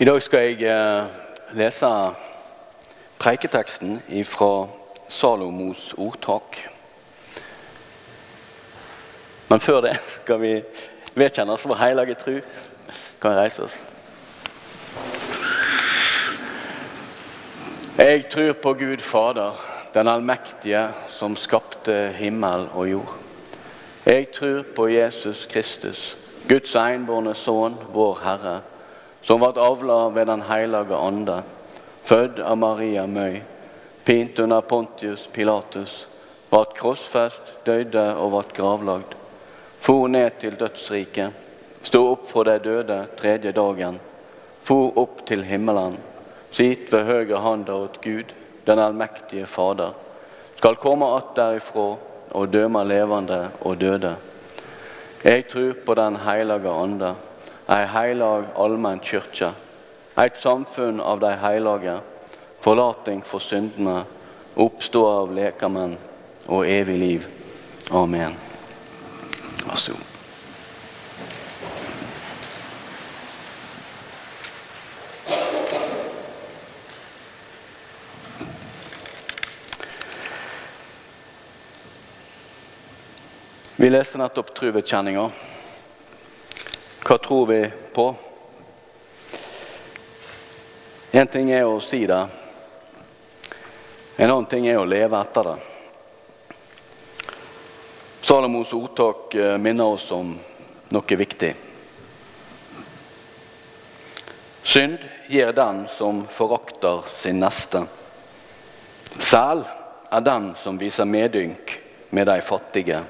I dag skal jeg eh, lese preiketeksten fra Salomos ordtak. Men før det skal vi vedkjenne oss vår hellige tru. Kan vi reise oss? Jeg tror på Gud Fader, den allmektige, som skapte himmel og jord. Jeg tror på Jesus Kristus, Guds enbårne sønn, vår Herre som ble avla ved Den hellige ande, født av Maria Møy, pint under Pontius Pilatus, ble krossfest, døde og ble gravlagd, for ned til dødsriket, sto opp fra de døde tredje dagen, for opp til himmelen, sitt ved høyre handa åt Gud, den allmektige Fader, skal komme att derifra og døme levende og døde. Jeg tror på Den hellige ande ei heilag allmenn kyrkje, et samfunn av de heilage, forlating for syndene, oppstå av lekamenn og evig liv. Amen. Vær. Vi leser nettopp truvekjenninga. Hva tror vi på? Én ting er å si det. En annen ting er å leve etter det. Salomos ordtak eh, minner oss om noe viktig. Synd gir den som forakter sin neste. Sel er den som viser medynk med de fattige.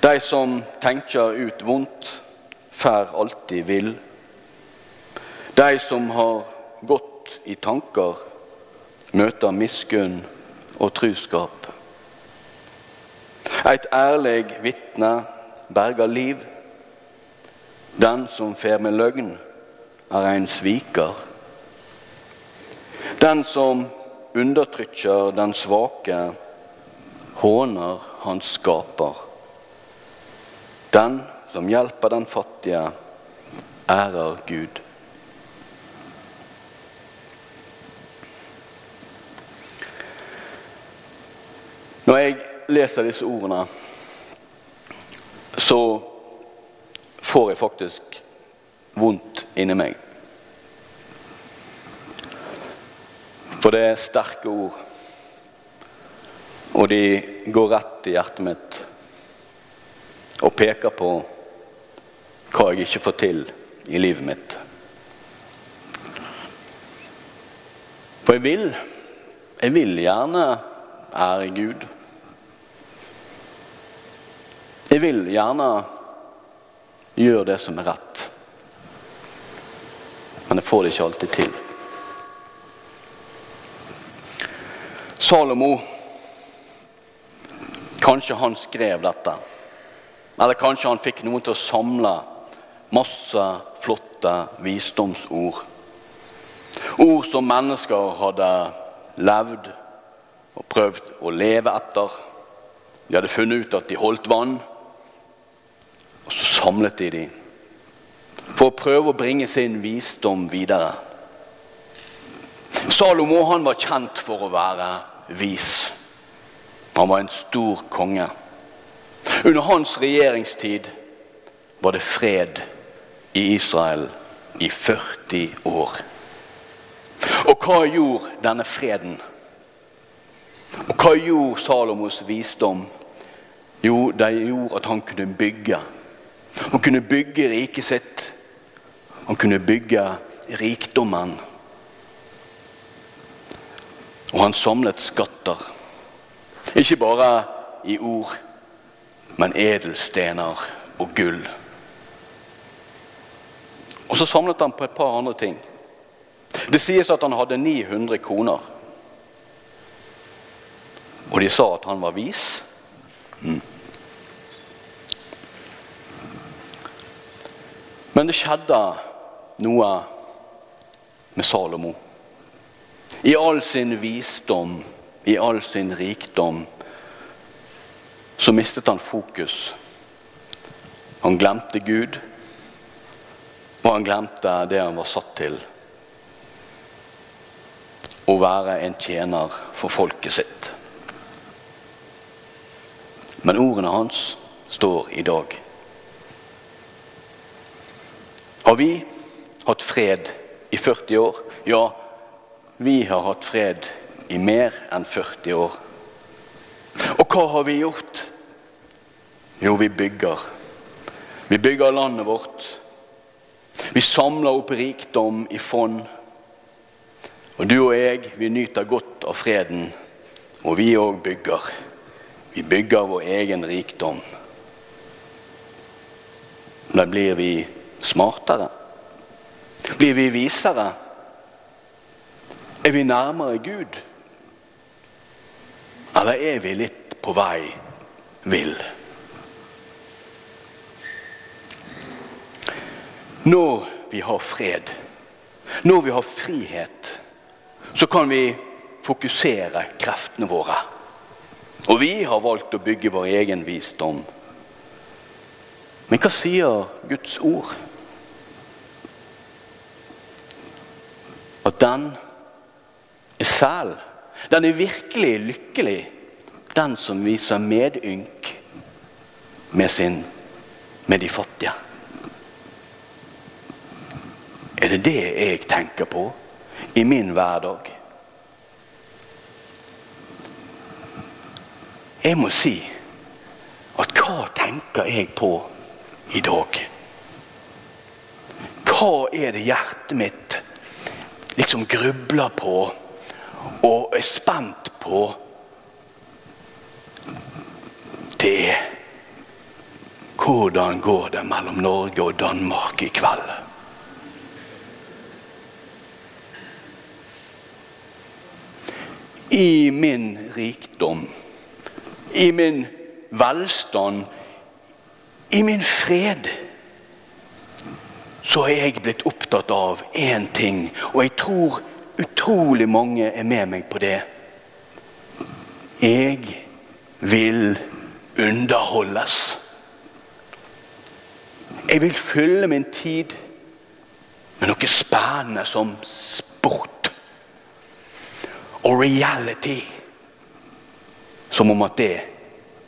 De som tenker ut vondt, får alltid vill. De som har gått i tanker, møter miskunn og truskap. Et ærlig vitne berger liv. Den som fer med løgn, er en sviker. Den som undertrykker den svake, håner hans skaper. Den som hjelper den fattige, ærer Gud. Når jeg leser disse ordene, så får jeg faktisk vondt inni meg. For det er sterke ord, og de går rett i hjertet mitt og peker på hva jeg ikke får til i livet mitt. For jeg vil, jeg vil gjerne ære Gud. Jeg vil gjerne gjøre det som er rett. Men jeg får det ikke alltid til. Salomo Kanskje han skrev dette. Eller kanskje han fikk noen til å samle masse flotte visdomsord. Ord som mennesker hadde levd og prøvd å leve etter. De hadde funnet ut at de holdt vann, og så samlet de dem for å prøve å bringe sin visdom videre. Salomo han var kjent for å være vis. Han var en stor konge. Under hans regjeringstid var det fred i Israel i 40 år. Og hva gjorde denne freden? Og hva gjorde Salomos visdom? Jo, det gjorde at han kunne bygge. Han kunne bygge riket sitt. Han kunne bygge rikdommen. Og han samlet skatter. Ikke bare i ord men edelstener og gull. Og så samlet han på et par andre ting. Det sies at han hadde 900 koner. Og de sa at han var vis. Mm. Men det skjedde noe med Salomo. I all sin visdom, i all sin rikdom, så mistet han fokus. Han glemte Gud. Og han glemte det han var satt til. Å være en tjener for folket sitt. Men ordene hans står i dag. Har vi hatt fred i 40 år? Ja, vi har hatt fred i mer enn 40 år. Og hva har vi gjort? Jo, vi bygger. Vi bygger landet vårt. Vi samler opp rikdom i fond. Og du og jeg, vi nyter godt av freden. Og vi òg bygger. Vi bygger vår egen rikdom. Da blir vi smartere. Blir vi visere? Er vi nærmere Gud? Eller er vi litt på vei vill? Når vi har fred, når vi har frihet, så kan vi fokusere kreftene våre. Og vi har valgt å bygge vår egen visdom. Men hva sier Guds ord? At den er sel. Den er virkelig lykkelig, den som viser medynk med, sin, med de fattige. Er det det jeg tenker på i min hverdag? Jeg må si at hva tenker jeg på i dag? Hva er det hjertet mitt liksom grubler på og er spent på? Det hvordan går det mellom Norge og Danmark i kveld? i min rikdom, i min velstand, i min fred, så er jeg blitt opptatt av én ting, og jeg tror utrolig mange er med meg på det. Jeg vil underholdes. Jeg vil fylle min tid med noe spennende som sport og reality. Som om at det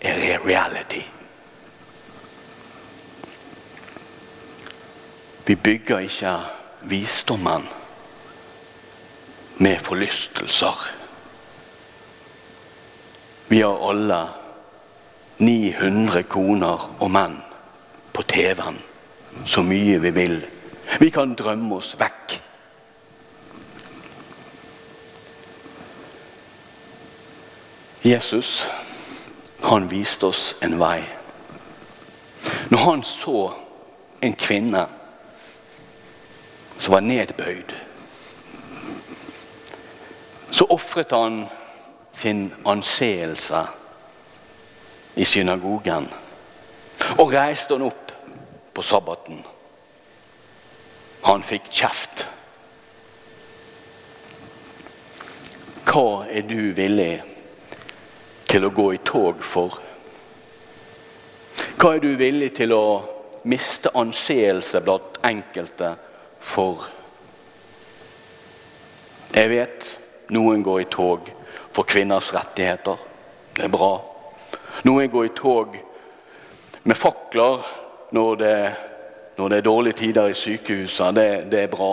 er reality. Vi bygger ikke visdommen med forlystelser. Vi har alle 900 koner og menn på TV-en så mye vi vil. Vi kan drømme oss vekk. Jesus han viste oss en vei. Når han så en kvinne som var nedbøyd, så ofret han sin anseelse i synagogen og reiste han opp på sabbaten. Han fikk kjeft. Hva er du villig til? å gå i tog for? Hva er du villig til å miste anseelse blant enkelte for? Jeg vet noen går i tog for kvinners rettigheter. Det er bra. Noen går i tog med fakler når det, når det er dårlige tider i sykehusene. Det, det er bra.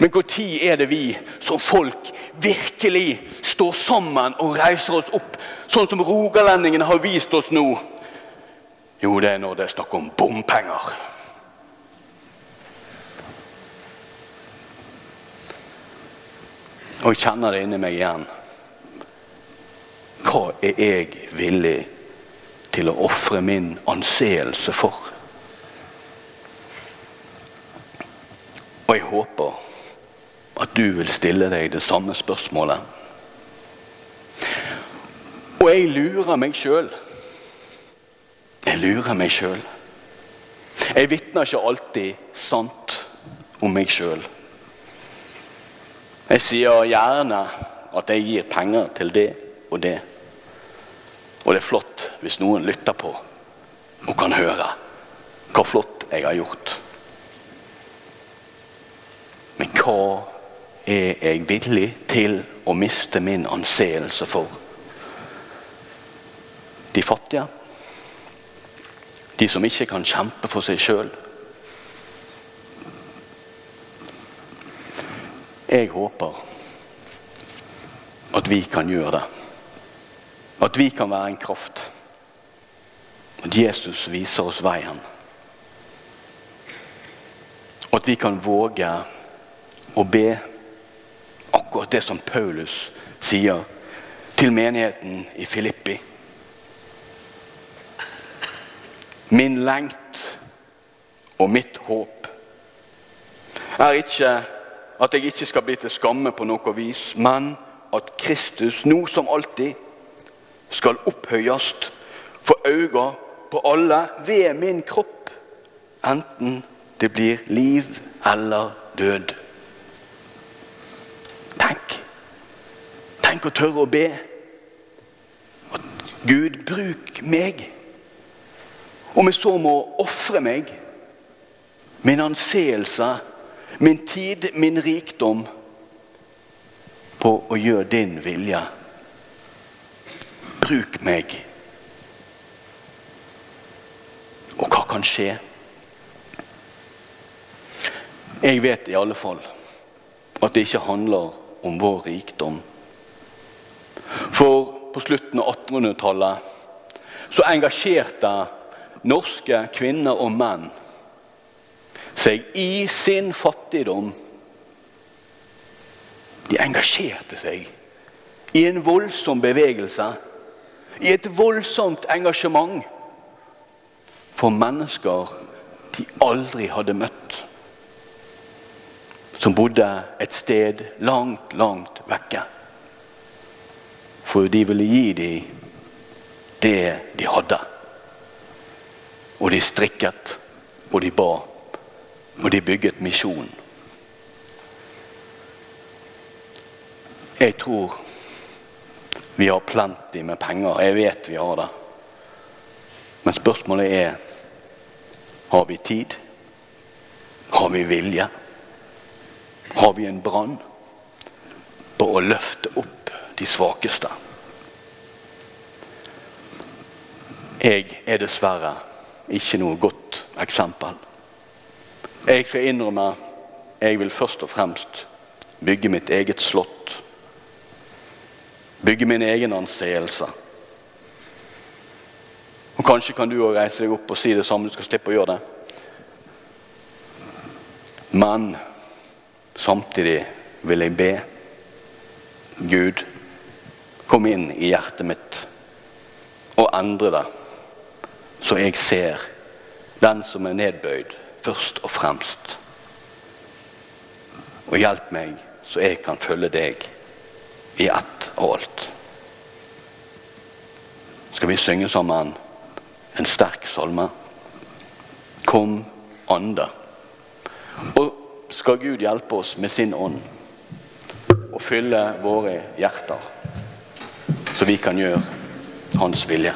Men når er det vi som folk virkelig står sammen og reiser oss opp, sånn som rogalendingene har vist oss nå? Jo, det er når det er snakk om bompenger. Og jeg kjenner det inni meg igjen. Hva er jeg villig til å ofre min anseelse for? Og jeg håper at du vil stille deg det samme spørsmålet. Og jeg lurer meg sjøl. Jeg lurer meg sjøl. Jeg vitner ikke alltid sant om meg sjøl. Jeg sier gjerne at jeg gir penger til det og det. Og det er flott hvis noen lytter på og kan høre hvor flott jeg har gjort. Men hva er jeg villig til å miste min anseelse for? De fattige? De som ikke kan kjempe for seg sjøl? Jeg håper at vi kan gjøre det. At vi kan være en kraft. At Jesus viser oss veien. At vi kan våge å be akkurat det som Paulus sier til menigheten i Filippi. Min lengt og mitt håp er ikke at jeg ikke skal bli til skamme på noe vis, men at Kristus nå som alltid skal opphøyes for øynene på alle ved min kropp, enten det blir liv eller død. Tenk. Tenk å tørre å be. At Gud, bruk meg. Om jeg så må ofre meg, min anseelse, min tid, min rikdom, på å gjøre din vilje. Bruk meg. Og hva kan skje? Jeg vet i alle fall at det ikke handler om vår rikdom. For på slutten av 1800-tallet så engasjerte norske kvinner og menn seg i sin fattigdom. De engasjerte seg i en voldsom bevegelse, i et voldsomt engasjement for mennesker de aldri hadde møtt som bodde et sted langt, langt vekke. For de ville gi dem det de hadde. Og de strikket, og de ba, og de bygget misjon. Jeg tror vi har plenty med penger. Jeg vet vi har det. Men spørsmålet er har vi tid? Har vi vilje? har vi en brann på å løfte opp de svakeste. Jeg er dessverre ikke noe godt eksempel. Jeg skal innrømme jeg vil først og fremst bygge mitt eget slott. Bygge min egen anseelse. Og Kanskje kan du òg reise deg opp og si det samme. Du skal slippe å gjøre det. Men Samtidig vil jeg be Gud, kom inn i hjertet mitt og endre det, så jeg ser den som er nedbøyd, først og fremst. Og hjelp meg, så jeg kan følge deg i ett og alt. Skal vi synge sammen en sterk salme? Kom, Ande. Og skal Gud hjelpe oss med sin ånd og fylle våre hjerter, så vi kan gjøre Hans vilje.